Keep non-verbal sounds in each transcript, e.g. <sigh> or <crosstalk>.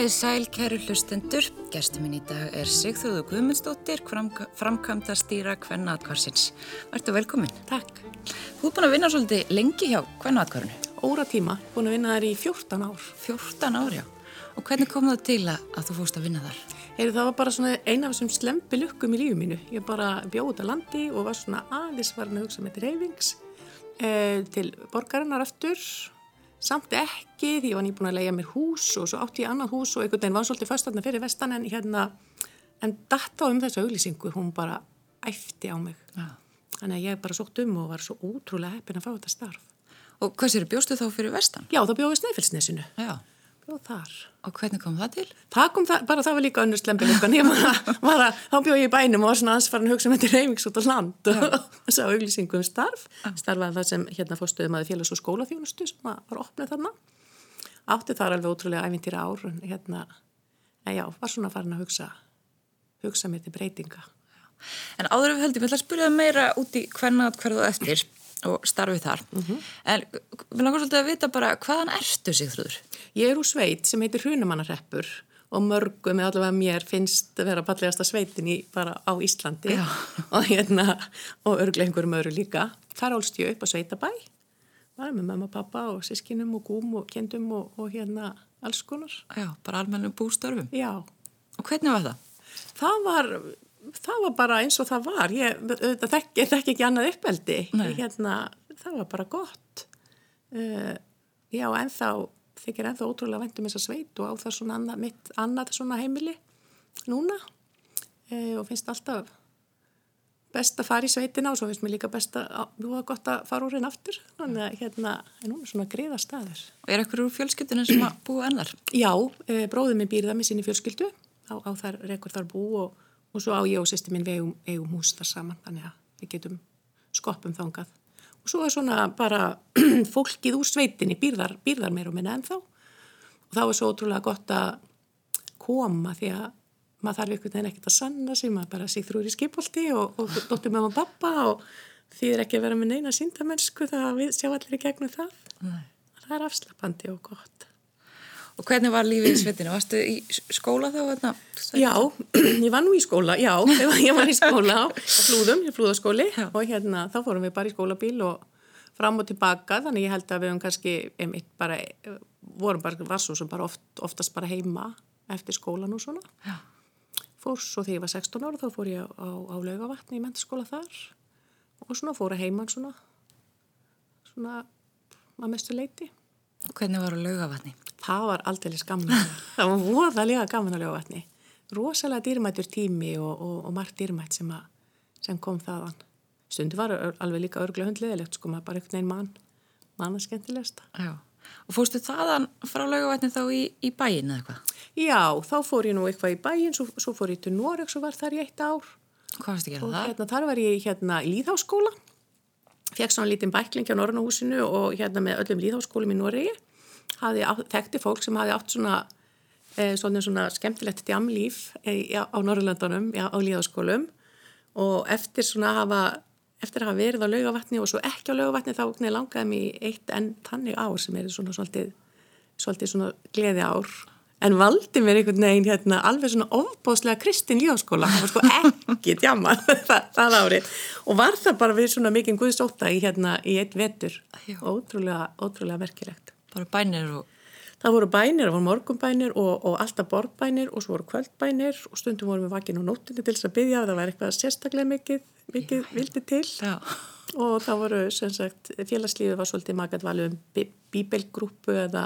Komið sæl, kæru hlustendur. Gæstu minn í dag er Sigþjóðu Guðmundsdóttir, framkvæmda stýra Kvennaðkvarsins. Værtu velkomin. Takk. Þú er búin að vinna svolítið lengi hjá Kvennaðkvarinu. Óra tíma, búin að vinna þar í 14 ár. 14 ár, já. Og hvernig kom það til að þú fórst að vinna þar? Heyri, það var bara svona eina af þessum slempi lukkum í lífu mínu. Ég bara bjóð út að landi og var svona aðeins varin að hugsa með reyfings eh, til borgarinnar aftur samt ekki því ég var nýbúin að leia mér hús og svo átti ég annað hús og einhvern veginn var svolítið föstanna fyrir vestan en hérna en data um þessu auglýsingu hún bara æfti á mig ja. þannig að ég bara sótt um og var svo útrúlega heppin að fá þetta starf Og hvers eru bjóstu þá fyrir vestan? Já, þá bjóði Snæfellsnesinu Já bjóð þar. Og hvernig kom það til? Það kom það, bara það var líka önnur slembilökan, ég var að, var að, þá bjóð ég í bænum og var svona ansvaran að hugsa með um þetta reyfings út á land og <laughs> sá auglýsingum starf, starfaði það sem hérna fórstuðum að félags- og skólaþjónustu sem var opnið þarna. Átti þar alveg ótrúlega æfintýra ár, en hérna, en já, var svona farin að hugsa, hugsa mér til breytinga. En áður við höldum, ég ætla að spyrja meira út í hvernig hverðu eftir og starfið þar. Mm -hmm. En við langar svolítið að vita bara hvaðan ertu sig þrúður? Ég er úr sveit sem heitir Hrunamannarreppur og mörgum með allavega mér finnst að vera pallegasta sveitin í bara á Íslandi <laughs> og hérna og örglega einhverjum öðru líka. Þar álst ég upp á sveitabæ, var með mamma, pappa og sískinum og gúm og kendum og, og hérna alls konar. Já, bara almenna bústörfum. Já. Og hvernig var það? Það var það var bara eins og það var. Ég þekki þekk ekki annað uppeldi. Hérna, það var bara gott. Uh, já ennþá þykir ennþá ótrúlega vendum þess að sveit og á það svona annað, mitt annað svona heimili núna. Uh, og finnst alltaf best að fara í sveitina og svo finnst mér líka best að þú var gott að fara úr henn aftur. Þannig að hérna er núna svona greiða staður Og er ekkur úr fjölskyldunum sem að búa ennar? Já, uh, bróðið minn býrða með sinni fjölskyldu. Á, á þar rekur þar bú og og svo á ég og sýsti minn við eigum, hús þar saman þannig að við getum skoppum þangað. Og svo er svona bara <clears throat> fólkið úr sveitinni býrðar, býrðar meir og minna en þá og þá er svo ótrúlega gott að koma því að maður þarf einhvern veginn ekkert að sanna sem maður bara sig þrúri skipolti og, og dóttur með maður pappa og því er ekki að vera með neina síndamennsku það að við sjá allir í gegnum það. Nei. það er afslapandi og gott Og hvernig var lífið í sveitinu? Varstu í skóla þá? Já, <clears throat> ég var nú í skóla, já, <laughs> ég var í skóla á flúðum, í flúðaskóli og hérna þá fórum við bara í skólabíl og fram og tilbaka þannig ég held að við höfum kannski einmitt bara, vorum bara varsum sem bara oft, oftast bara heima eftir skólan og svona. Já. Fór svo þegar ég var 16 ára þá fór ég á, á laugavatni í mentaskóla þar og svona fór að heimann svona, svona að mestu leiti. Hvernig var það laugavatni? Það var aldrei gaman <laughs> það var voðalega gaman að lögja vatni. Rosalega dýrmættur tími og, og, og margt dýrmætt sem, að, sem kom þaðan. Stundu var alveg líka örglega hundleðilegt sko maður bara einhvern veginn mann mann að skemmtilegsta Já. og fórstu þaðan frá lögavatni þá í, í bæin eða eitthvað? Já, þá fór ég nú eitthvað í bæin svo, svo fór ég til Noreg og var þar í eitt ár. Hvað varst ekki að það? Hérna, þar var ég hérna í Líðháskóla fekk svona lítinn bækling á Norrannahúsinu og hérna með öllum Líðháskólum í Noregi hafði þekkti fólk sem hafði átt svona, e, svona, svona skemmtilegt djamlíf e, á Norrlandunum á líðaskólum og eftir svona hafa eftir að hafa verið á laugavatni og svo ekki á laugavatni þá langaði mér eitt enn tannig ár sem er svona svolítið, svolítið svona gleði ár en valdi mér einhvern veginn hérna alveg svona ofbóðslega kristin líðaskóla það var sko ekki djama <laughs> það, það árið og var það bara við svona mikinn guðsóta í hérna í eitt vetur. Ótrúlega, ótrúlega verkilegt bara bænir og... Það voru bænir, það voru morgumbænir og, og alltaf borðbænir og svo voru kvöldbænir og stundum vorum við vakinn á nóttinu til þess að byggja það var eitthvað sérstaklega mikið, mikið Já. vildi til Já. og það voru sem sagt, félagslífið var svolítið magat valið um bíbelgrúpu eða,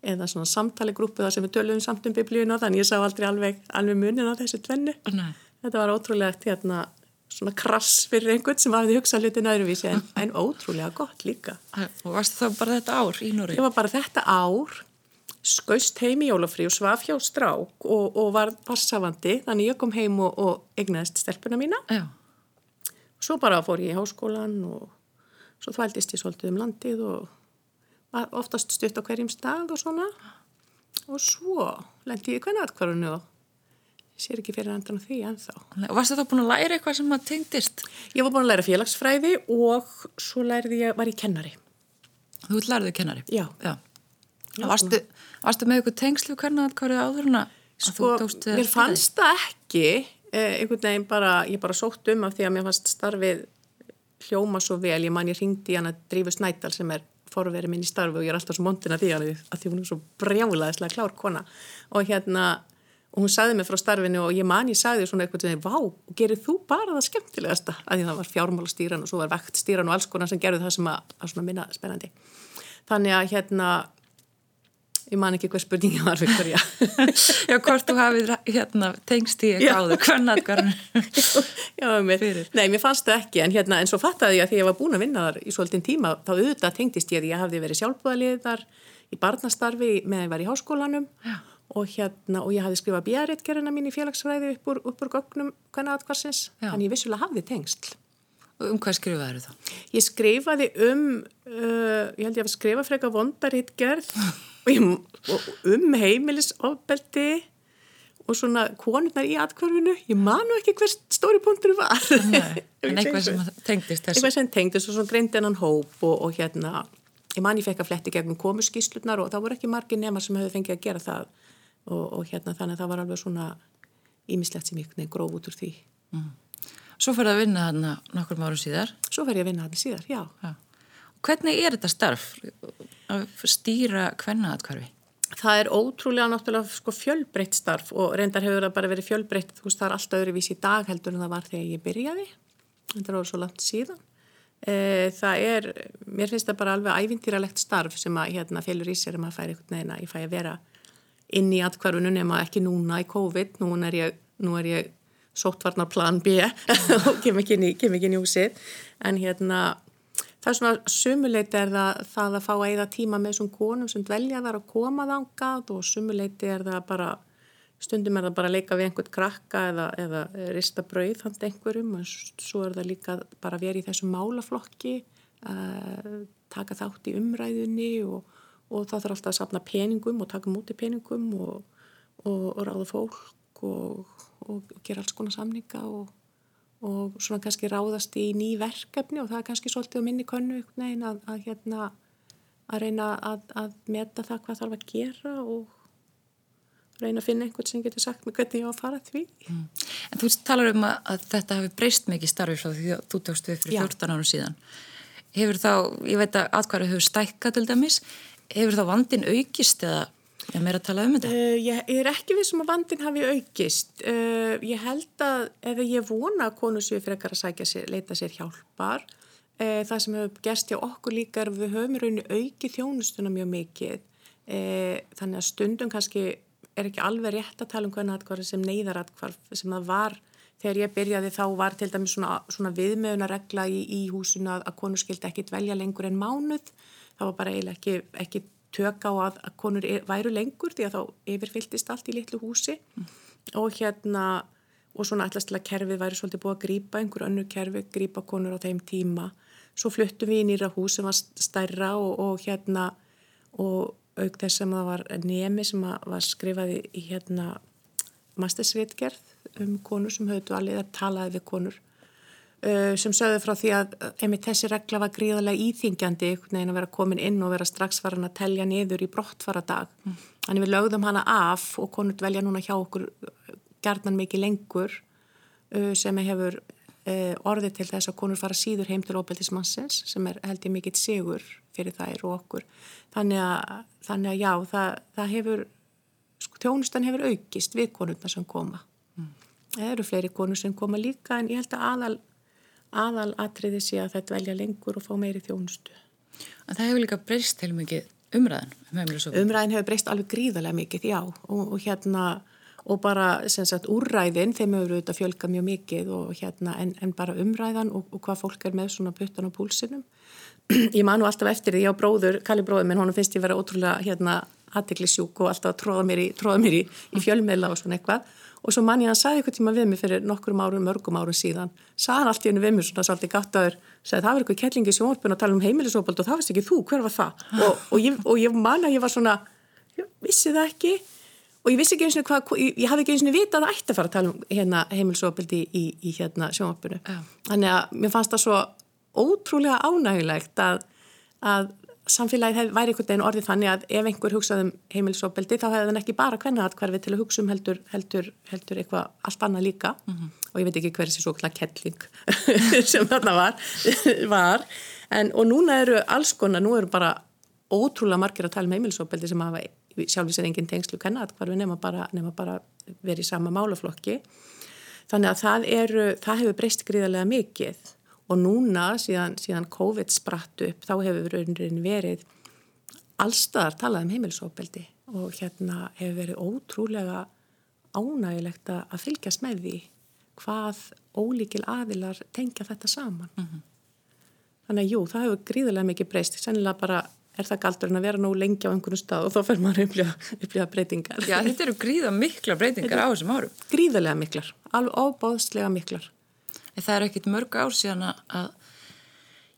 eða svona samtaligrúpu þar sem við töluðum samt um biblíun og þannig ég sá aldrei alveg, alveg munin á þessu tvennu. Nei. Þetta var ótrúlegt hérna svona krass fyrir einhvern sem hafði hugsað hlutin öðruvísi en, en ótrúlega gott líka. Og varst það bara þetta ár í Núri? Ég var bara þetta ár, skaust heim í jólafrí og svaf hjá strák og, og var passavandi þannig ég kom heim og, og egnaðist stelpuna mína. Já. Svo bara fór ég í háskólan og svo þvældist ég svolítið um landið og oftast stutt á hverjum stað og svona og svo lendi ég hvernig aðkvarðinu og sér ekki fyrir andan á því ennþá. Og varst það búin að læra eitthvað sem að tengdist? Ég var búin að læra félagsfræði og svo lærði ég, var ég kennari. Þú lærði kennari? Já. Já. Varstu, varstu með eitthvað tengslu hvernig að hverju áður en að Sko, mér fannst það ekki eh, einhvern veginn bara, ég bara sótt um af því að mér fannst starfið hljóma svo vel, ég man ég ringdi hann að Drífu Snædal sem er forverið minn í starfi og ég er alltaf svo montin að því að því hún er svo brjálaðislega klár kona og hérna og hún sagði mig frá starfinu og ég man ég sagði svona eitthvað sem vá, gerir þú bara það skemmtilegasta? Að því það var fjármálastýran og svo var vektstýran og alls konar sem gerði það sem að, að minna spennandi. Þannig að hérna ég man ekki hvað spurningi var fyrir hverja. <laughs> Já, hvort þú hafið hérna, tengst í eitthvað áður, hvernig <laughs> Já, mér, nei, mér fannst það ekki en hérna, en svo fattaði ég að því ég var búin að vinna þar í svolítinn tíma, þá auðvitað tengdist ég að ég hafði verið sjálfbúðalið þar í barnastarfi meðan ég var í háskólanum og hérna, og ég hafði skrifað bjæritgerina mín í félagsfræði upp úr, úr gögnum hvernig aðgarsins, þannig ég vissulega hafði tengst Um hvað skrifaði þú þá? Ég skrifaði um, uh, ég held ég að skrifa freka vondarhittgerð <laughs> um heimilisofbeldi og svona konurnar í atkvarfinu ég manu ekki hver stóri punktur var. <laughs> En eitthvað sem tengdist þessu. Eitthvað sem tengdist og svona greindi hennan hóp og, og hérna, ég man ég fekk að fletti gegnum komuskíslutnar og það voru ekki margir nema sem hefur fengið að gera það og, og hérna þannig að það var alveg svona ímislegt sem ég gróf út úr því mm. Svo fyrir að vinna hann nokkur árum síðar Svo fyrir ég að vinna hann síðar, já, já. Hvernig er þetta starf að stýra hvernaatkvarfi? Það er ótrúlega náttúrulega sko, fjölbreytt starf og reyndar hefur það bara verið fjölbreytt, þú veist það er alltaf öðruvísi í dag heldur en það var þegar ég byrjaði, þetta er svo langt síðan. E, það er, mér finnst það bara alveg ævintýralegt starf sem að hérna félur í sér um að færa einhvern veginn að ég fæ að vera inn í atkvarfinu nema ekki núna í COVID, nú er ég, nú er ég sóttvarnar plan B <laughs> og kem ekki inn í, húsið. En hérna það er svona sumuleiti er það, það að fá að eða tíma með svona konum sem dvelja þar að koma þangað og sumuleiti er það bara stundum er það bara að leika við einhvern krakka eða, eða rista brauð hann einhverjum og svo er það líka bara að vera í þessum málaflokki uh, taka þátt í umræðunni og, og það þarf alltaf að sapna peningum og taka múti peningum og, og, og ráða fólk og gera alls konar samninga og og svona kannski ráðast í ný verkefni og það er kannski svolítið á minni könnu negin, að, að, hérna, að reyna að, að meta það hvað þarf að gera og reyna að finna einhvern sem getur sagt mig hvernig ég á að fara því. Mm. En þú talar um að þetta hefur breyst mikið starfið frá því að þú tókst við fyrir Já. 14 árum síðan. Hefur þá, ég veit að atkvæða hefur stækkað til dæmis, hefur þá vandin aukist eða Er mér að tala um þetta? Uh, ég, er ekki við sem að vandin hafi aukist. Uh, ég held að ef ég vona að konu séu frekar að sækja sér, leita sér hjálpar, uh, það sem hefur gerst hjá okkur líka er að við höfum rauninu auki þjónustuna mjög mikið. Þannig að stundum kannski er ekki alveg rétt að tala um hvernig aðkvarð sem neyðaratkvarð sem það var þegar ég byrjaði þá var til dæmis svona, svona viðmöðunaregla í, í húsinu að, að konu skildi ekki dvelja lengur en mánuð. Það var bara eiginlega ekki, ekki tök á að, að konur er, væru lengur því að þá yfirfylltist allt í litlu húsi mm. og hérna og svona allast til að kerfið væri svolítið búið að grýpa einhver önnu kerfi, grýpa konur á þeim tíma svo fluttum við í nýra hús sem var stærra og, og hérna og auk þess sem það var nemi sem var skrifaði í hérna mastersvitgerð um konur sem höfðu alveg að talaði við konur sem sögðu frá því að einmitt þessi regla var gríðarlega íþingjandi neginn að vera komin inn og vera strax farin að telja niður í brottfara dag mm. þannig við lögðum hana af og konur dvelja núna hjá okkur gerðan mikið lengur uh, sem hefur uh, orðið til þess að konur fara síður heim til óbeltismansins sem er held ég mikill sigur fyrir þær og okkur þannig að, þannig að já það, það hefur sko, tjónustan hefur aukist við konurna sem koma mm. það eru fleiri konur sem koma líka en ég held að aðal aðal atriði sé að þetta velja lengur og fá meiri þjónustu. En það hefur líka breyst heil mikið umræðan um Umræðin hefur breyst alveg gríðarlega mikið, já og, og hérna og bara sem sagt úrræðin þeim hefur auðvitað fjölga mjög mikið og hérna en, en bara umræðan og, og hvað fólk er með svona puttan á púlsinum. <clears throat> Ég manu alltaf eftir því, á bróður, Kalli bróður minn, honum finnst ég vera ótrúlega hérna aðteglisjúk og alltaf að tróða mér í, tróða mér í, í fjölmiðla og svona eitthvað. Og svo mann ég að hann sagði eitthvað tíma við mig fyrir nokkur árum, mörgum árum síðan sagði hann allt í hennu við mig svona svolítið gattaður sagði það var eitthvað kettlingi sjónvarpun að tala um heimilisópald og það varst ekki þú, hver var það? Og, og ég, ég man að ég var svona ég vissi það ekki. Og ég vissi ekki eins og hvað, ég, ég hafði ekki eins og vita að ætti að fara að tala um hérna, heimilisópaldi í, í, í hérna sjónvarpunu yeah. þannig að mér fannst það svo ótrúlega ánægilegt að, að samfélagið væri einhvern veginn orðið þannig að ef einhver hugsaði um heimilisofbeldi þá hefði hann ekki bara hvernig aðkvarfi til að hugsa um heldur, heldur, heldur eitthvað allt annað líka mm -hmm. og ég veit ekki hversi svo klæð kettling <laughs> sem þarna var, <laughs> var. En, og núna eru alls konar, nú eru bara ótrúlega margir að tala um heimilisofbeldi sem hafa sjálfur sér engin tengslu hvernig aðkvarfi nema bara, nema bara verið í sama málaflokki þannig að það, eru, það hefur breyst gríðarlega mikið og núna síðan, síðan COVID spratt upp þá hefur verið allstaðar talað um heimilisofbeldi og hérna hefur verið ótrúlega ánægilegt að fylgjast með því hvað ólíkil aðilar tengja þetta saman. Mm -hmm. Þannig að jú, það hefur gríðilega mikið breyst. Sennilega bara er það galdur en að vera nú lengi á einhvern stað og þá fer maður upplifa breytingar. Já, þetta eru gríða mikla breytingar á þessum árum. Gríðilega miklar, alveg óbóðslega miklar það er ekkit mörg ár síðan að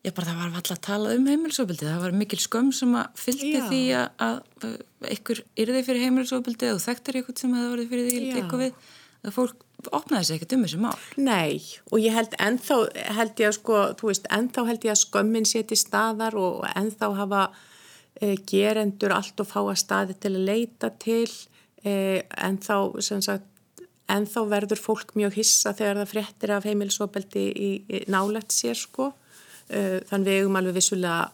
ég bara það var alltaf að tala um heimilisofbildi það var mikil skömm sem að fylgdi Já. því að, að einhver yrði fyrir heimilisofbildi og þekktir eitthvað sem hefði verið fyrir því eitthvað við að fólk opnaði sér ekkert um þessu mál. Nei, og ég held ennþá held ég að sko, þú veist, ennþá held ég að skömmin séti staðar og ennþá hafa e, gerendur allt og fá að staði til að leita til e, ennþá sem sagt en þá verður fólk mjög hissa þegar það fréttir af heimilsopeldi í, í nálægt sér sko. Þannig við eigum alveg vissulega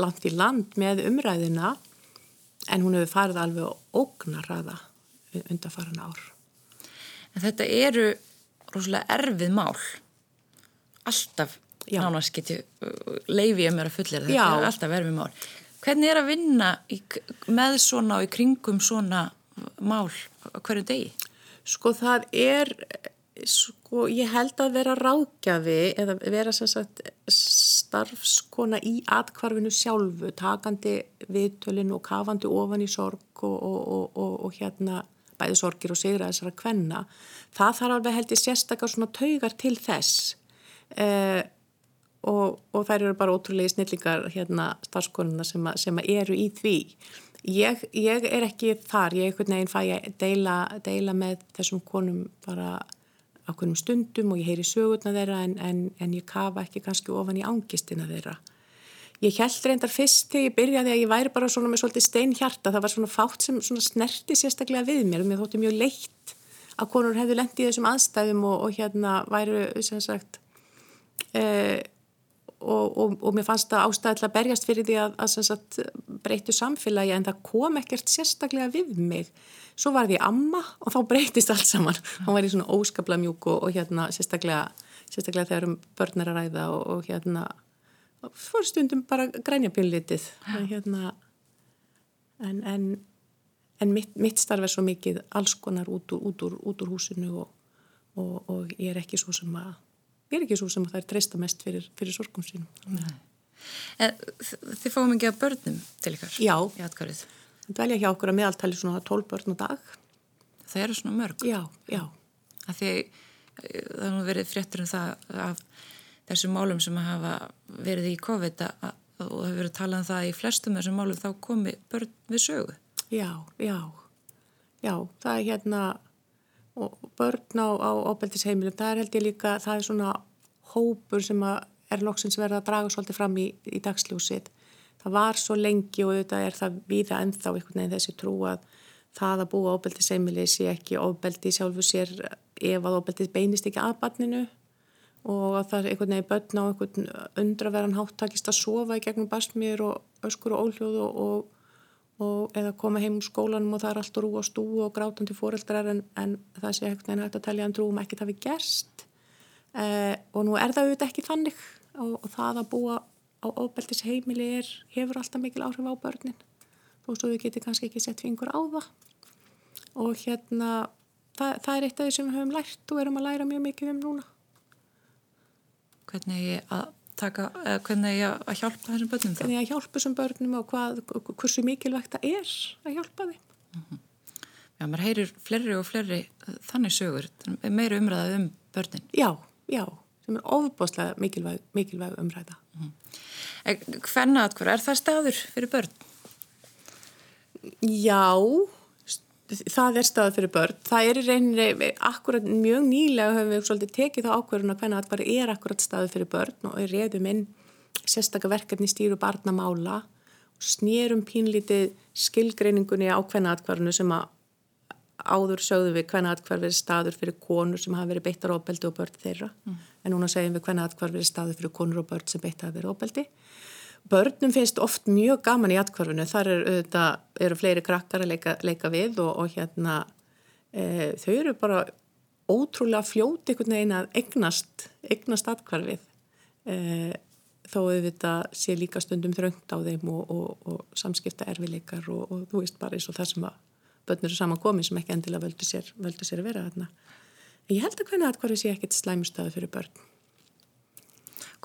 langt í land með umræðina en hún hefur farið alveg ógnarraða undan farin ár. En þetta eru rosalega erfið mál. Alltaf nánast geti leifið ég mér að fullir þetta Já. er alltaf erfið mál. Hvernig er að vinna í, með svona og í kringum svona mál hverju degi? Sko það er, sko ég held að vera rákjafi eða vera sem sagt starfskona í atkvarfinu sjálfu, takandi viðtölinu og kafandi ofan í sorg og, og, og, og hérna bæði sorgir og sigra þessara kvenna. Það þarf alveg held ég sérstakar svona taugar til þess eh, og þær eru bara ótrúlega snillingar hérna starfskonuna sem, sem eru í því. Ég, ég er ekki þar, ég er einhvern veginn fæ að deila, deila með þessum konum bara á hvernig stundum og ég heyri sögurna þeirra en, en, en ég kafa ekki kannski ofan í ángistina þeirra. Ég held reyndar fyrst þegar ég byrjaði að ég væri bara svona með svolítið steinhjarta, það var svona fátt sem svona snerti sérstaklega við mér. Og mér þótti mjög leitt að konur hefðu lendið í þessum aðstæðum og, og hérna væru sem sagt eða og, og, og mér fannst það ástæðilega að berjast fyrir því að, að sagt, breytu samfélagi en það kom ekkert sérstaklega við mig. Svo var því amma og þá breytist allt saman. Hann var í svona óskapla mjúk og, og hérna sérstaklega, sérstaklega þegar um börnir að ræða og hérna fór stundum bara grænja björnlitið hérna, en, en, en mitt, mitt starf er svo mikið alls konar út úr, út úr, út úr húsinu og ég er ekki svo sem að ég er ekki svo sem það er treysta mest fyrir, fyrir sorgum sínum. Þið fáum ekki að börnum til ykkar? Já, það dvelja hjá okkur að meðaltali svona 12 börn á dag. Það eru svona mörg? Já, já. Því það er nú verið fréttur um það af þessum málum sem hafa verið í COVID að, og það hefur verið talað um það í flestum þessum málum þá komi börn við sögu. Já, já, já, það er hérna og börn á, á ábeldisheimilum, það er held ég líka, það er svona hópur sem er loksins verið að draga svolítið fram í, í dagsljósið. Það var svo lengi og þetta er það viða ennþá einhvern veginn þessi trú að það að búa ábeldisheimili sé ekki ábeldi sjálfu sér ef að ábeldið beinist ekki að barninu og að það er einhvern veginn börn á einhvern undraverðan háttakist að sofa í gegnum basmýr og öskur og óljóð og, og og eða koma heim úr skólanum og það er allt rú á stú og grátandi fóreldrar en, en það sé ekkert en hægt að telja en trúum ekkert hafi gerst. Eh, og nú er það auðvitað ekki þannig og, og það að búa á óbeltis heimili er, hefur alltaf mikil áhrif á börnin þó svo við getum kannski ekki sett fingur á það. Og hérna það, það er eitt af því sem við höfum lært og erum að læra mjög mikið um núna. Hvernig að taka, hvernig ég að hjálpa þessum börnum þá? Hvernig ég að hjálpa þessum börnum og hvað, hversu mikilvægt það er að hjálpa þeim. Mm -hmm. Já, maður heyrir flerri og flerri uh, þannig sögur, meira umræðað um börnin. Já, já, sem er ofbáslega mikilvæg, mikilvæg umræða. Mm -hmm. Hvernig er það staður fyrir börn? Já, það er stað fyrir börn. Það er í reyninni, akkurat mjög nýlega höfum við svolítið tekið þá ákverðuna hvernig það er akkurat stað fyrir börn og er reyðum inn sérstakka verkefni stýru barnamála og snýrum pínlítið skilgreiningunni á hvenna atkvarðinu sem að áður sögðu við hvenna atkvarð verið staður fyrir konur sem hafa verið beittar ofbeldi og börn þeirra mm. en núna segjum við hvenna atkvarð verið staður fyrir konur og börn sem beitt hafa verið ofbeldi Börnum finnst oft mjög gaman í atkvarfinu, þar er, auðvitað, eru fleiri krakkar að leika, leika við og, og hérna e, þau eru bara ótrúlega fljóti einhvern veginn að eignast, eignast atkvarfið e, þó auðvitað sé líka stundum þröngt á þeim og, og, og samskipta erfileikar og þú veist bara eins og það sem að börn eru saman komið sem ekki endilega völdu sér, völdu sér vera þarna. Ég held að hvernig atkvarfið sé ekkit slæmustafi fyrir börn.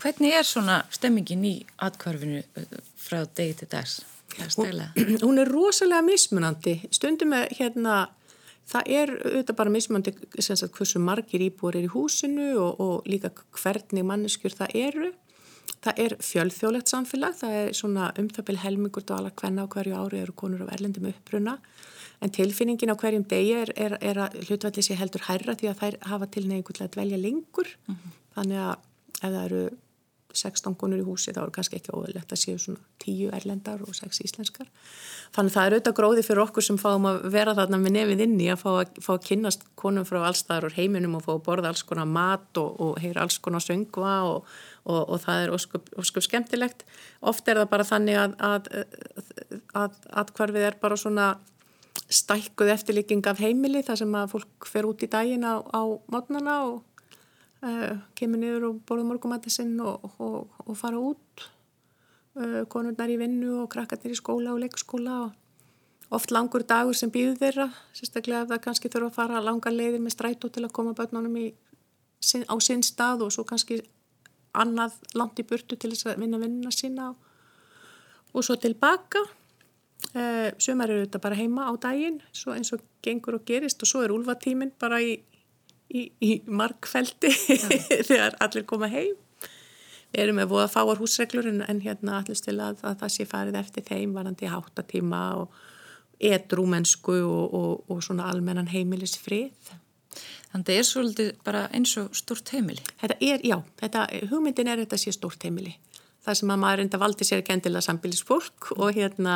Hvernig er svona stemmingin í atkvarfinu uh, frá degi til dags? Hún, <clears throat> hún er rosalega mismunandi. Stundum er hérna, það er auðvitað bara mismunandi sagt, hversu margir íbúar er í húsinu og, og líka hvernig manneskjur það eru. Það er fjölþjóðlegt samfélag, það er svona umþabil helmingur dvala hvenna á hverju ári eru konur af erlendum uppbruna. En tilfinningin á hverjum degi er, er, er að hlutvalli sé heldur hærra því að þær hafa til að dvelja lengur. Mm -hmm. Þannig að ef það eru 16 konur í húsi þá er kannski ekki óverlegt að séu svona 10 erlendar og 6 íslenskar. Þannig það er auðvitað gróði fyrir okkur sem fáum að vera þarna með nefið inni að fá að, fá að kynast konum frá allstaðar úr heiminum og fá að borða alls konar mat og, og heyra alls konar söngva og, og, og það er óskup, óskup skemmtilegt. Oft er það bara þannig að hvarfið er bara svona stækkuð eftirlíking af heimili þar sem að fólk fer út í daginn á, á mótnana og uh, kemur niður og borða morgumætti sinn og, og, og fara út. Uh, konurnar í vinnu og krakkarnir í skóla og leikskóla og oft langur dagur sem býður þeirra. Sérstaklega ef það kannski þurfa að fara langa leiðir með strætó til að koma börnunum í, á sinn stað og svo kannski annað langt í burtu til þess að vinna vinnuna sína og svo tilbaka. Uh, sumar eru þetta bara heima á daginn eins og gengur og gerist og svo er úlvatíminn bara í, í, í markfeldi <laughs> þegar allir koma heim. Við erum með voða fáar húsreglur en, en hérna allir stila að, að það sé farið eftir þeim varandi háttatíma og edrúmennsku og, og, og svona almennan heimilisfrið. Þannig að það er svolítið bara eins og stort heimili. Þetta er, já, þetta, hugmyndin er þetta sé stort heimili. Það sem að maður enda valdi sér ekki endilega sambilisfólk og hérna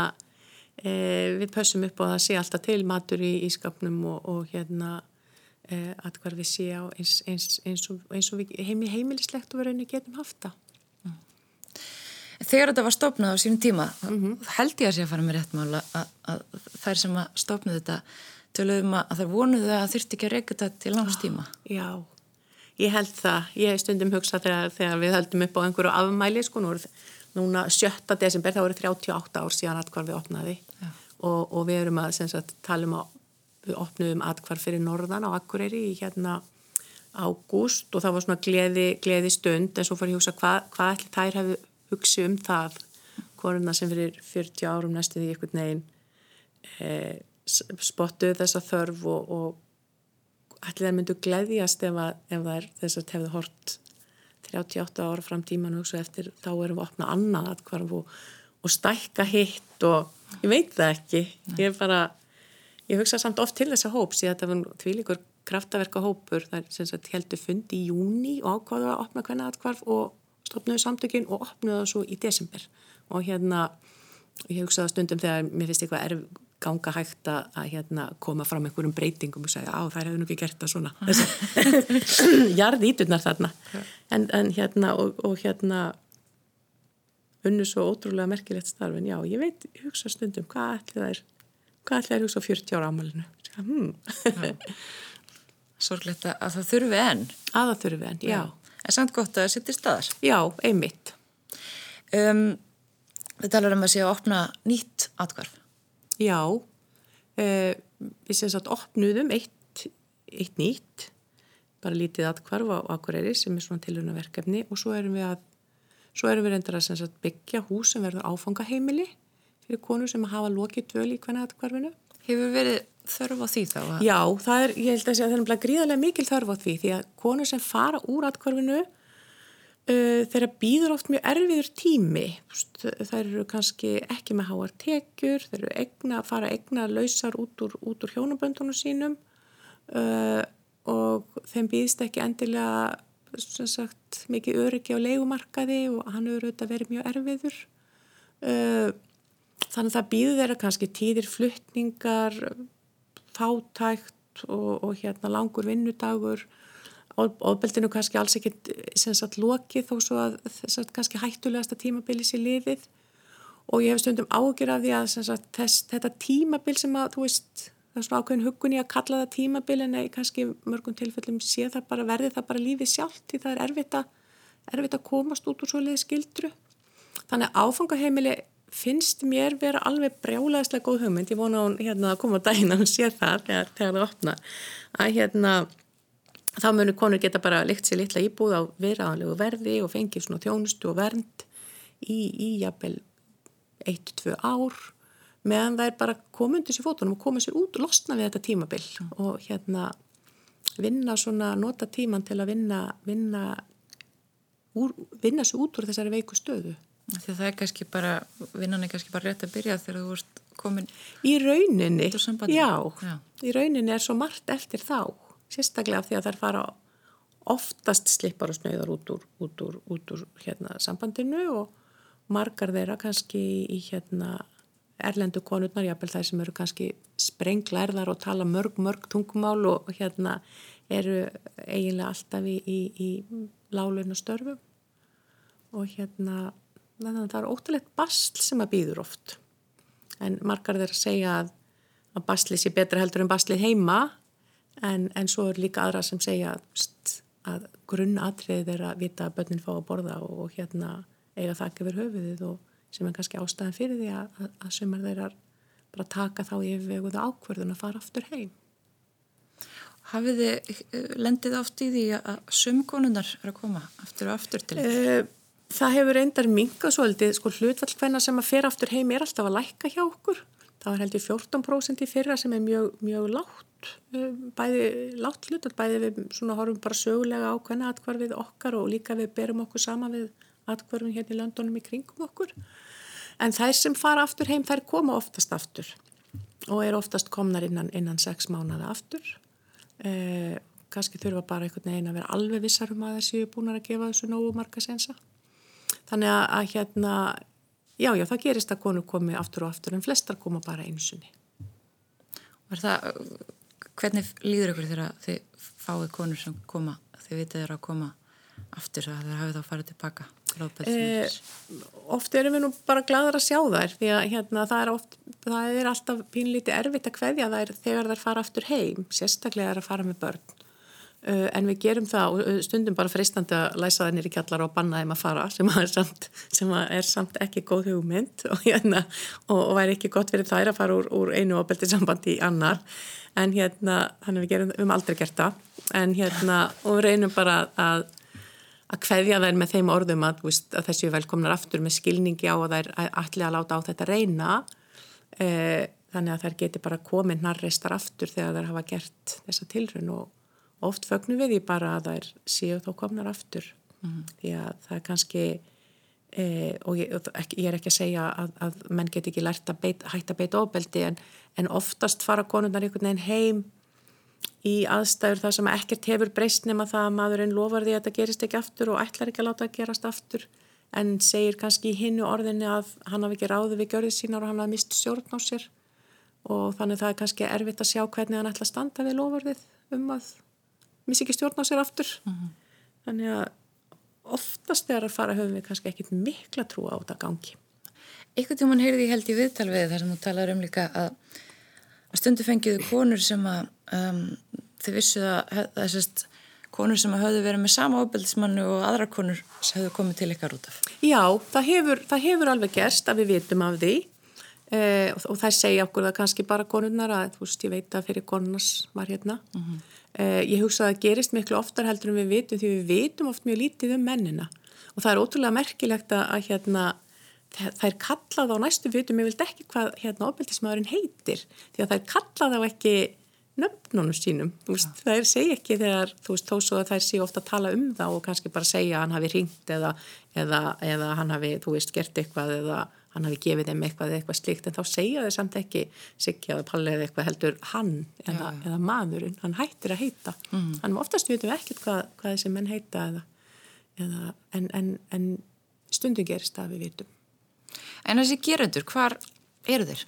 e, við pössum upp og það sé alltaf til matur í ískapnum og, og hérna Eh, að hvar við sé á eins, eins, eins og, eins og heimi, heimilislegt og verðinni getum haft það. Mm. Þegar þetta var stopnað á sínum tíma, mm -hmm. held ég að sé að fara með réttmála að, að þær sem að stopna þetta töluðum að þær vonuðu að þurfti ekki að reyka þetta til langs tíma. Ah, já, ég held það. Ég hef stundum hugsað þegar, þegar við höldum upp á einhverju afmæli, sko, nú, núna 7. desember, þá eru 38 ár síðan að hvar við opnaði og, og við erum að sagt, tala um að við opnuðum atkvar fyrir norðan á Akureyri í hérna ágúst og það var svona gleði, gleði stund en svo fór ég að hugsa hvað, hvað ætli þær hefðu hugsið um það? Konuna sem fyrir 40 árum næstu því einhvern veginn e, spottuð þessa þörf og, og ætli þær myndu gleðjast ef, að, ef þær þess að hefðu hort 38 ára fram tíman og hugsa eftir þá erum við að opna annað atkvarf og, og stækka hitt og ég veit það ekki. Ég er bara Ég hugsa samt oft til þessa hóps í að það var tvílikur kraftaverka hópur þar sem sagt heldur fund í júni og ákvaðu að opna hvernig aðkvarf og stopnuðu samtökin og opnuðu það svo í desember. Og hérna ég hugsaði stundum þegar mér finnst eitthvað erf ganga hægt að, að hérna, koma fram einhverjum breytingum og segja á þær hefur nú ekki gert það svona. <laughs> Jarði íturnar þarna en, en hérna og, og hérna unnu svo ótrúlega merkilegt starf. En já ég veit, ég hugsa stundum hvað ætli það er hvað ætlaði að hugsa á 40 ára ámælinu hmm. Sorglegt að það þurfi enn. Að það þurfi enn, já. En samt gott að það sittir staðar. Já, einmitt. Um, Við talar um að sé að opna nýtt atkvarf Já. Uh, Við sem sagt opnuðum eitt, eitt nýtt bara lítið atkvarf á Akureyri sem er svona tilhörna verkefni og svo erum við að svo erum við reyndar að byggja hús sem verður áfangaheimili fyrir konur sem hafa lokið dvöl í hvernig aðkvarfinu. Hefur verið þörf á því þá? Að... Já, það er, ég held að það er gríðarlega mikil þörf á því því að konur sem fara úr aðkvarfinu uh, þeirra býður oft mjög erfiður tími. Það eru kannski ekki með háar tekjur, þeir eru egna, fara egna lausar út úr, út úr hjónaböndunum sínum uh, og þeim býðist ekki endilega sagt, mikið öryggi á leikumarkaði og hann hefur auðvitað verið mjög erfiður. Uh, þannig að það býður þeirra kannski tíðir fluttningar, fátækt og, og hérna langur vinnudagur. Ofbeldinu kannski alls ekkit sem sagt lokið þó svo að að kannski hættulegasta tímabili sér liðið og ég hef stundum ágjur af því að sagt, þess, þetta tímabil sem að þú veist það er svona ákveðin hugun í að kalla það tímabil en kannski mörgum tilfellum sé það bara verði það bara lífið sjálft því það er erfitt að, erfitt að komast út úr svo leiði skildru þannig að áfangaheimili finnst mér vera alveg brjálæðislega góð hugmynd, ég vona hún hérna að koma á daginn að hún sé það þegar, þegar það opna að hérna þá munir konur geta bara likt sér litla íbúð á viðræðanlegu verði og fengið svona þjónustu og vernd í, í jafnvel 1-2 ár meðan það er bara komundur sér fótunum og koma sér út og losna við þetta tímabill mm. og hérna vinna svona, nota tíman til að vinna vinna, úr, vinna sér út úr þessari veiku stöðu Því það er kannski bara, vinnan er kannski bara rétt að byrja þegar þú ert komin í rauninni, já, já. Í rauninni er svo margt eftir þá sérstaklega af því að þær fara oftast slippar og snöðar út úr, út úr, út úr hérna, sambandinu og margar þeirra kannski í hérna erlendu konurnar, jábel þær sem eru kannski sprenglærðar og tala mörg, mörg tungumál og, og hérna eru eiginlega alltaf í, í, í lálunastörfum og hérna þannig að það er óttalegt basl sem að býður oft. En margar þeir að segja að, að baslið sé betra heldur en baslið heima. En, en svo er líka aðra sem segja st, að grunnatrið er að vita að börnin fá að borða og, og hérna eiga þakka verið höfuðið og sem er kannski ástæðan fyrir því að, að, að sumar þeirra bara taka þá í yfirveguðu ákverðun að fara aftur heim. Hafið þið eh, lendið oft í því að sumkonunar er að koma aftur og aftur til þetta? Uh, Það hefur reyndar minga svolítið, sko hlutfall hvenna sem að fer aftur heim er alltaf að lækka hjá okkur. Það var heldur 14% í fyrra sem er mjög, mjög látt, eh, bæði látt hlutfall, bæði við svona horfum bara sögulega á hvernig atkvarfið okkar og líka við berum okkur sama við atkvarfin hérna í landunum í kringum okkur. En þær sem fara aftur heim, þær koma oftast aftur og er oftast komnar innan, innan sex mánada aftur. Eh, Kanski þurfa bara einhvern veginn að vera alveg vissar um að þessi er búin að gefa þessu nógu marga sensa. Þannig að, að hérna, já, já, það gerist að konur komi aftur og aftur en flestar koma bara einsunni. Var það, hvernig líður ykkur þegar þið fáið konur sem koma, þið vitið þeirra að koma aftur að þeir hafið þá farið tilbaka? Eh, oft erum við nú bara gladar að sjá þær því að hérna, það, er oft, það er alltaf pínlítið erfitt að hveðja þær þegar þær fara aftur heim, sérstaklega er að fara með börn en við gerum það og uh, stundum bara freistandi að læsa þær nýri kjallar og banna þeim að fara sem að samt, að er samt ekki góð hugmynd og, hérna, og, og væri ekki gott fyrir þær að fara úr, úr einu ábeldi sambandi í annar. En hérna, þannig við gerum, við höfum aldrei gert það. En hérna, og við reynum bara að að hveðja þær með þeim orðum að, veist, að þessi velkomnar aftur með skilningi á að þær ætli að láta á þetta reyna. E, þannig að þær geti bara komið narreistar aftur þegar þær hafa gert þessa tilrun og oft fögnum við því bara að þær séu þó komnar aftur mm -hmm. því að það er kannski e, og ég, ég er ekki að segja að, að menn geti ekki lært að beit, hætta beit ofbeldi en, en oftast fara konundar einhvern veginn heim í aðstæður þar sem ekkert hefur breyst nema það að maðurinn lofar því að þetta gerist ekki aftur og ætlar ekki að láta að gerast aftur en segir kannski í hinnu orðinni að hann hafi ekki ráði við görðið sínar og hann hafi mist stjórn á sér og þannig það er kannski erfitt að sjá hvernig hann ætla að standa við lofarðið um að missi ekki stjórn á sér aftur uh mhm. -huh. þannig að oftast þegar að fara höfum við kannski ekkit mikla trú á þetta gangi Ykkur tíman heyrði ég held í viðtal við þar sem þú talar um líka að að stundu fengiðu konur sem að um, þið vissu að þessast konur sem hafðu verið með sama ábyrðismannu og aðra konur sem hafðu komið til ykkar út af. Já, það hefur, það hefur alveg gerst að við vitum af því eh, og, og það segja okkur það kannski bara konurnar að þú veist ég veit að fyrir konurnas var hérna. Uh mhm. Eh, ég hugsa að það gerist miklu oftar heldur en við vitum því við vitum oft mjög lítið um mennina. Og það er ótrúlega merkilegt að hérna það er kallað á næstu vitum, ég vild ekki hvað hérna ofbeldismæðurinn heitir því að það er kallað á ekki nöfnunum sínum, veist, það er segja ekki þegar þú veist þó svo að það er síg ofta að tala um það og kannski bara segja að hann hafi ringt eða, eða, eða hann hafi, þú veist, gert eitthvað eða hann hafi gefið þeim eitthvað eða eitthvað slikt en þá segja þau samt ekki Siggi eða Palli eða eitthvað heldur hann eða, eða maðurinn, hann hættir að heita mm. hann oftast veitum ekkert hvað, hvað þessi menn heita eða, eða, en, en, en stundum gerist það við vitum En þessi gerundur, hvar eru þeir?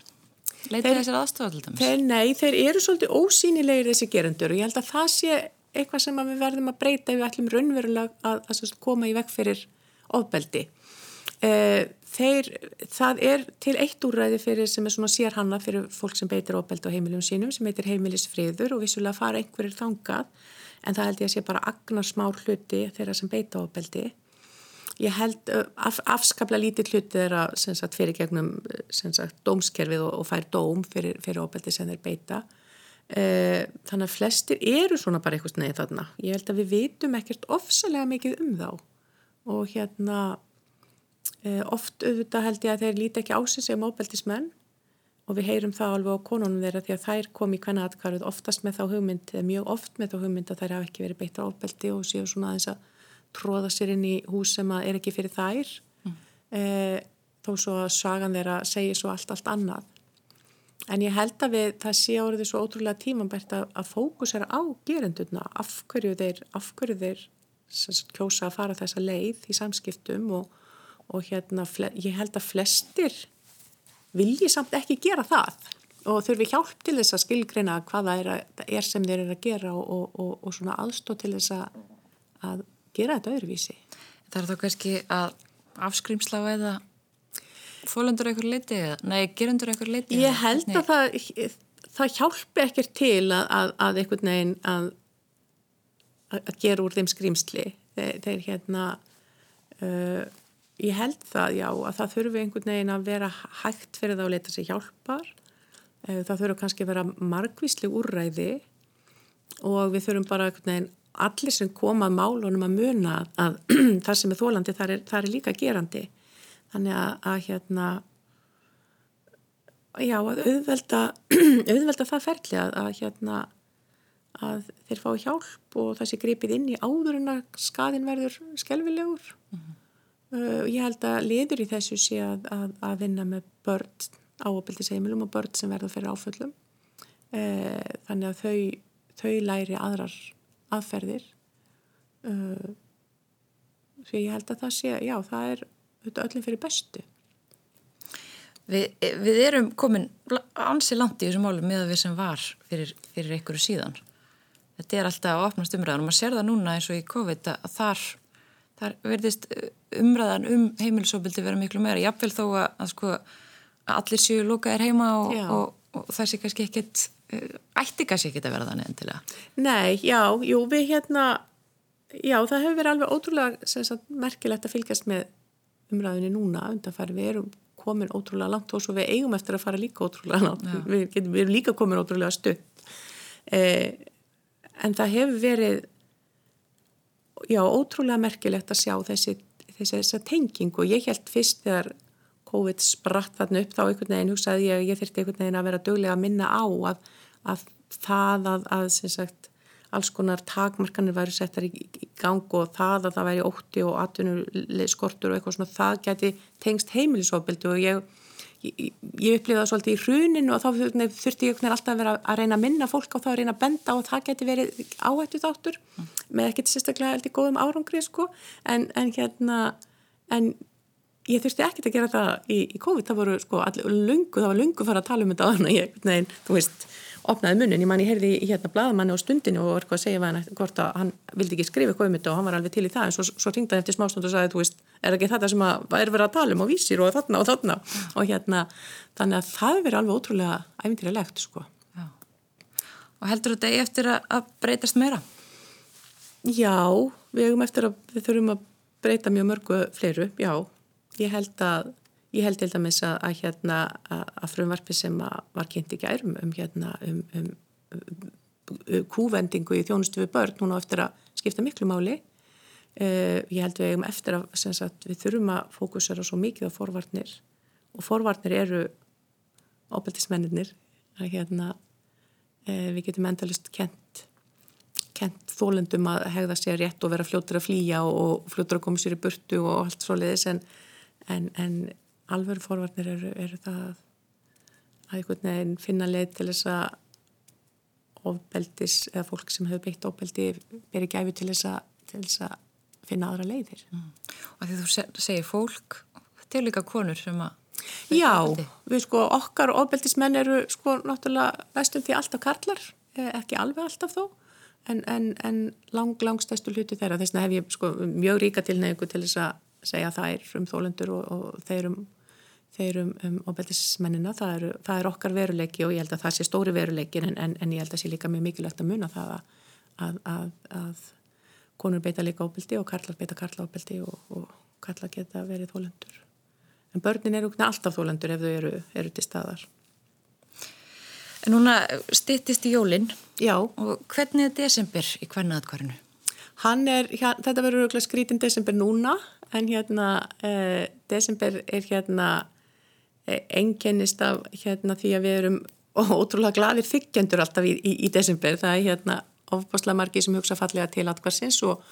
Leitið þessar aðstofa til dæmis? Þeir, nei, þeir eru svolítið ósýnilegir þessi gerundur og ég held að það sé eitthvað sem við verðum að breyta ef við ætlum raunverulega að, að, að koma í vekk fyrir ofbeldi. Uh, þeir, það er til eitt úræði fyrir sem er svona sérhanna fyrir fólk sem beitir ofbeldi á heimiljum sínum sem heitir heimilisfriður og vissulega fara einhverjir þangað en það held ég að sé bara agnar smár hluti þeirra sem beita ofbeldi. Ég held af, afskapla lítið hluti þeirra sagt, fyrir gegnum sagt, dómskerfið og, og fær dóm fyrir, fyrir ofbeldi sem þeir beita. Þannig að flestir eru svona bara eitthvað neðið þarna. Ég held að við vitum ekkert ofsalega mikið um þá. Og hérna Eh, oft auðvitað held ég að þeir líti ekki ásins sem óbeltismenn og við heyrum það alveg á konunum þeirra því að þær kom í hvenna aðkarð oftast með þá hugmynd, eða mjög oft með þá hugmynd að þær hafa ekki verið beittar óbelti og séu svona aðeins að tróða sér inn í hús sem er ekki fyrir þær mm. e, þó svo að sagan þeirra segir svo allt, allt annað. En ég held að við, það sé áriði svo ótrúlega tímanbært að, að fókusera á gerendurna, af hverju þeir, af hverju þeir kjósa að fara þessa leið í samskiptum og og hérna ég held að flestir vilji samt ekki gera það og þurfi hjálp til þess að skilgreina hvaða er, er sem þeir eru að gera og, og, og svona aðstóð til þess að, að gera þetta öðruvísi. Það er þá kannski að afskrýmsla eða fólundur eitthvað leiti eða, nei, gerundur eitthvað leiti? Ég held að það, það hjálpi ekkert til að, að, að einhvern veginn að gera úr þeim skrýmsli. Þeir, þeir hérna uh, Ég held það, já, að það þurfi einhvern veginn að vera hægt fyrir það að leta sér hjálpar. Eh, það þurfi kannski að vera margvísli úrræði og við þurfum bara einhvern veginn allir sem koma að málunum að muna að <clears throat> það sem er þólandi, það er, það er líka gerandi. Þannig að, að hérna, já, að auðvelda, <clears throat> auðvelda það ferli að, að hérna, að þeir fá hjálp og það sé gripið inn í áður en að skadin verður skelvilegur. Mm -hmm. Uh, ég held að liður í þessu sé að, að, að vinna með börn áopildisheimilum og börn sem verða fyrir áföllum. Uh, þannig að þau, þau læri aðrar aðferðir. Uh, því ég held að það sé, já, það er öllum fyrir bestu. Vi, við erum komin ansi langt í þessum málum með að við sem var fyrir, fyrir einhverju síðan. Þetta er alltaf að opnast umræðan og maður sér það núna eins og í COVID að þar þar verðist uh, umræðan um heimilisofbildi vera miklu meira, jáfnvel þó að, að sko að allir séu lókaðir heima og, og, og það sé kannski ekkit uh, ætti kannski ekkit að vera þannig endilega. Nei, já, jú, við hérna já, það hefur verið alveg ótrúlega sagt, merkilegt að fylgjast með umræðinni núna, undanfæri við erum komin ótrúlega langt og svo við eigum eftir að fara líka ótrúlega langt, við, getum, við erum líka komin ótrúlega stutt. Eh, en það hefur verið já, ótrúlega merkilegt að sjá þessi, þessi, þessi tenging og ég held fyrst þegar COVID spratt þarna upp þá einhvern veginn hugsaði ég að ég þurfti einhvern veginn að vera döglega að minna á að, að það að, að sagt, alls konar takmarkanir væri settar í, í gang og það að það væri ótti og atvinnur skortur og eitthvað svona það geti tengst heimilisofbildi og ég ég, ég upplifði það svolítið í hruninu og þá þurfti ég alltaf að vera að reyna að minna fólk á það að reyna að benda og það geti verið áhættu þáttur mm. með ekkert sérstaklega heldur góðum árangri sko. En, en hérna en ég þurfti ekkert að gera það í, í COVID, það voru sko allir lungu, það var lungu fara að tala um þetta á að ég, nein, þú veist opnaði munnin, ég man ég heyrði í hérna bladamanni á stundinu og eitthvað að segja hann hvort að hann vildi ekki skrifa eitthvað um og hann var alveg til í það. En svo, svo ringdaði eftir smástund og sagði þú veist, er ekki þetta sem að er verið að tala um og vísir og þarna og þarna og hérna, þannig að það verið alveg ótrúlega æfintýralegt sko Já. Og heldur þetta eigi eftir að breytast meira? Já, við hefum eftir að við þurfum að breyta mjög mörgu fleiru, já, ég held að Ég held til dæmis að, að, hérna, að frumvarfi sem var kynnt í gærum um, hérna, um, um, um kúvendingu í þjónustu við börn, hún á eftir að skipta miklu máli. Uh, ég held við um eftir að sagt, við þurfum að fókusera svo mikið á forvarnir og forvarnir eru óbeltismennir að hérna, uh, við getum endalist kent, kent þólendum að hegða sér rétt og vera fljóttur að flýja og fljóttur að koma sér í burtu og allt svo leiðis en, en, en alvöru forvarnir eru, eru það að einhvern veginn finna leið til þess að ofbeldis eða fólk sem hefur beitt ofbeldi beri gæfi til þess að finna aðra leiðir. Mm. Og því þú segir fólk, til líka konur sem að Já, við sko okkar ofbeldismenn eru sko náttúrulega vestum því alltaf karlar, eh, ekki alveg alltaf þó en, en, en lang, langstæstu hluti þeirra. Þess vegna hef ég sko mjög ríka tilneigu til þess að segja það er um þólendur og, og þeir um, þeir um, um ofbeldismennina. Það er, það er okkar veruleiki og ég held að það sé stóri veruleikin en, en, en ég held að sé líka mjög mikilvægt að muna það að, að, að, að konur beita líka ofbeldi og karlar beita karla ofbeldi og, og karlar geta verið þólendur en börnin eru alltaf þólendur ef þau eru, eru til staðar. En núna stýttist í jólinn Já. og hvernig er desember í hvernig aðkvarinu? Hann er, hér, þetta verður auðvitað skrítin desember núna en hérna eh, desember er hérna eh, enginnist af hérna því að við erum ótrúlega gladir þykjendur alltaf í, í, í desember. Það er hérna ofbáslega margi sem hugsa fallega til atkvarsins og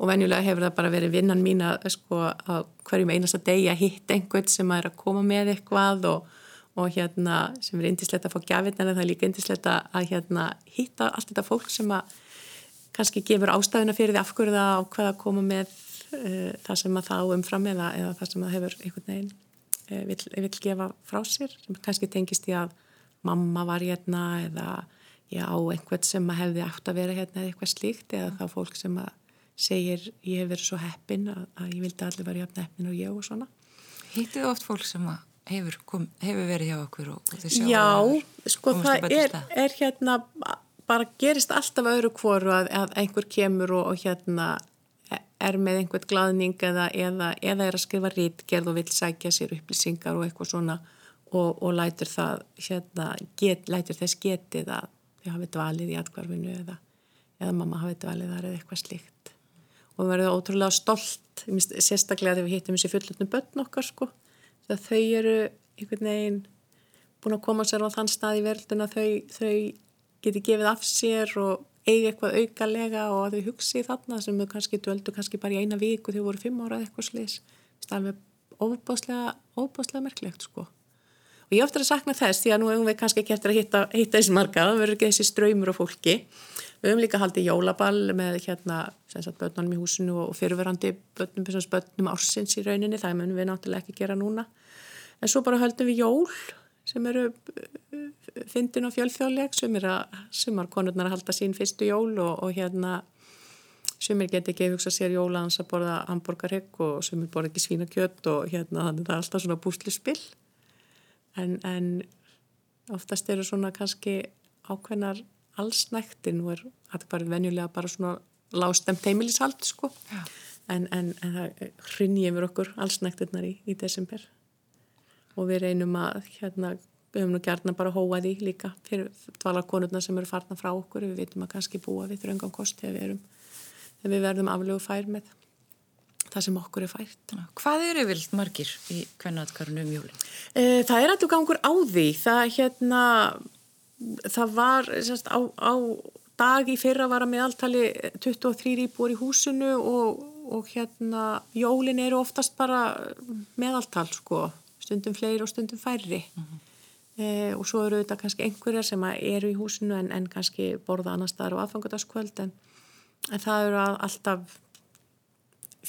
og venjulega hefur það bara verið vinnan mín að sko að hverjum einasta degi að hitta einhvern sem er að koma með eitthvað og, og hérna sem er indislegt að fá gafinn en það er líka indislegt að hérna hitta allt þetta fólk sem að kannski gefur ástæðuna fyrir því afhverju það á hvað að koma með uh, það sem að það umfram eða, eða það sem að hefur einhvern veginn uh, vill, vill gefa frá sér sem kannski tengist í að mamma var hérna eða já, einhvern sem að hefði átt að vera hérna eða eitthvað slíkt eða þá fólk sem að segir ég hef verið svo heppin að, að ég vildi allir vera jafn heppin og ég og svona. Hýttið oft fólk sem hefur, kom, hefur verið hjá okkur og, og þau sjá Já, sko það er, er hérna bara gerist alltaf öðru kvoru að, að einhver kemur og, og hérna er með einhvert gladning eða, eða, eða er að skrifa rítgerð og vil sækja sér upplýsingar og eitthvað svona og, og lætur það hérna, get, lætur þess getið að þau hafið dvalið í atkvarfinu eða, eða mamma hafið dvalið þar eða eitthvað slíkt. Og við verðum ótrúlega stolt sérstaklega þegar við hittum þessi fullutnum börn okkar sko. Þegar þau eru einhvern veginn búin að koma sér á þann stað í verðuna þau, þau geti gefið af sér og eigi eitthvað aukalega og að þau hugsi þarna sem þau kannski döldu kannski bara í eina viku þegar voru fimm ára eitthvað slis það er með óbáslega óbáslega merklegt sko og ég ofta að sakna þess því að nú hefum við kannski ekki eftir að hitta, hitta þessi marga, það verður ekki þessi ströymur og fólki. Við höfum líka haldið jólaball með hérna, sagt, börnunum í húsinu og fyrirverandi börnum, börnum ársins í rauninni, það munum við náttúrulega ekki gera núna. En svo bara höldum við jól sem eru uh, fyndin og fjölþjóðleg, sem er að sumar konurnar að halda sín fyrstu jól og, og hérna sumir geti ekki hugsa sér jóla hans að borða hamburgarhegg og sumir borða ekki svínakjött og hérna þannig það er alltaf svona búslispill en, en oftast eru svona kannski ákveðnar allsnækti, nú er aðkvarðið venjulega bara svona lástemt heimilishald sko. En, en, en það hrinni yfir okkur allsnæktirnar í, í desember. Og við reynum að hérna, við höfum nú gerna bara hóa því líka fyrir dvalarkonurna sem eru farna frá okkur. Við veitum að kannski búa við þröngam kost þegar við, erum, þegar við verðum aflögu fær með það sem okkur er fært. Hvað eru vilt margir í kvennaðkarnu um jólinn? E, það er alltaf gangur á því það hérna það var sérst, á, á dag í fyrra var að meðaltali 23 íbúar í húsinu og, og hérna jólin eru oftast bara meðaltal sko, stundum fleiri og stundum færri mm -hmm. e, og svo eru þetta kannski einhverjar sem eru í húsinu en, en kannski borða annar staðar á aðfangadagskvöld en, en það eru alltaf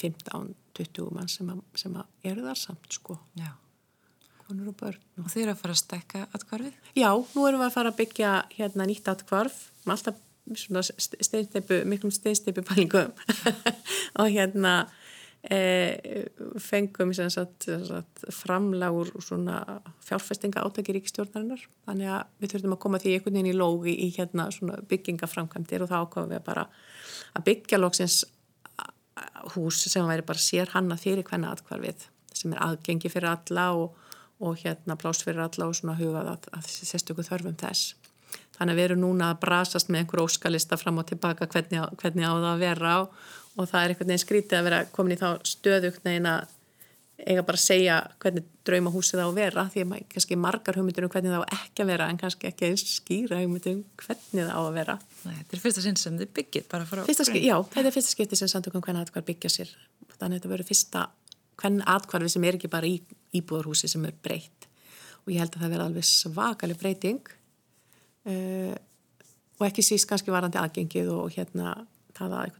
15-20 mann sem, sem eru þar samt sko Já konur og börn. Og þið eru að fara að stekka atkvarfið? Já, nú erum við að fara að byggja hérna nýtt atkvarf, alltaf steinsteipu, miklum steinsteipu pælingum <laughs> og hérna e, fengum sagt, sagt, framlagur svona fjárfestinga átækir ríkistjórnarinnar þannig að við þurfum að koma því einhvern veginn í lógi í hérna byggingaframkvæmdir og þá komum við bara að byggja lóksins hús sem væri bara sér hanna fyrir hvenna atkvarfið sem er aðgengi fyrir alla og og hérna pláss fyrir alla og svona hugað að, að sérstöku þörfum þess. Þannig að við erum núna að brasast með einhver óskalista fram og tilbaka hvernig, hvernig á það að vera á og það er einhvern veginn skrítið að vera komin í þá stöðugt neginn að eiga bara að segja hvernig draumahúsið á að vera því að kannski margar hugmyndir um hvernig það á ekki að vera en kannski ekki eins skýra hugmyndir um hvernig það á að vera. Nei, þetta er fyrsta sinn sem þið byggir bara frá... Já, þetta er fyrsta skipti sem samtökum hvernig þetta byggja sér. Þannig að þetta verður fyrsta hvern atkvarfi sem er ekki bara í íbúðarhúsi sem er breytt og ég held að það verði alveg svakalig breyting uh, og ekki síst kannski varandi aðgengið og hérna það að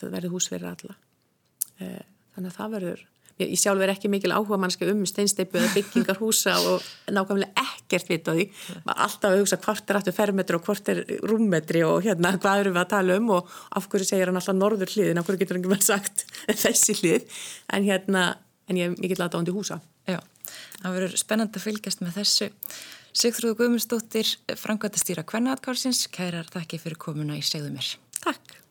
það verði hús fyrir alla uh, þannig að það verður ég sjálf er ekki mikil áhuga mannski um steinsteipu eða byggingar húsa og nákvæmlega ekkert vita því. Alltaf að hugsa hvort er aftur fermetri og hvort er rúmmetri og hérna hvað eru við að tala um og af hverju segir hann alltaf norður hliðin, af hverju getur hann ekki vel sagt þessi hlið, en hérna en ég er mikill aðdándi húsa. Já, það verður spennand að fylgjast með þessu. Sigþrúðu Guðmundsdóttir Frankvæntastýra Kvennaatkársins kærar þakki fyrir komuna í segðu mér. Takk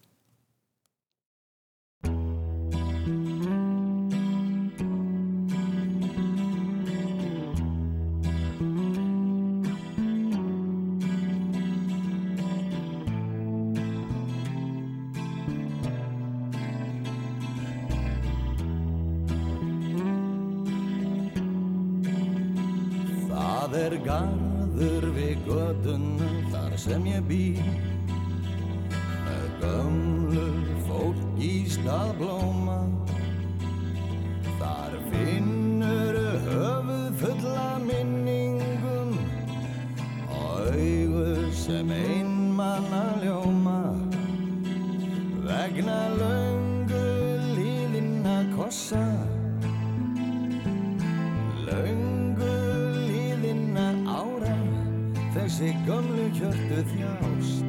þjást.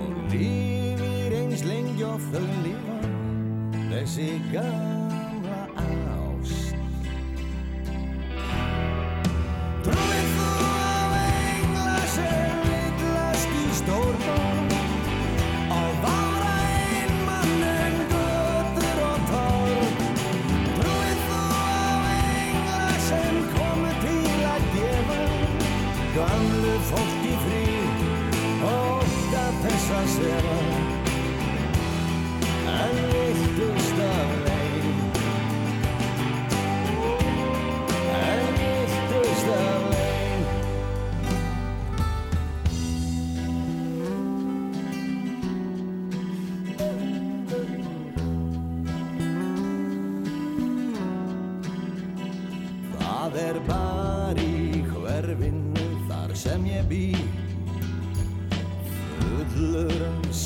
Og lífir eins lengi og þau lífa þessi gamla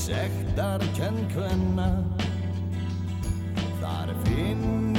sektar kennkvenna Þar finnur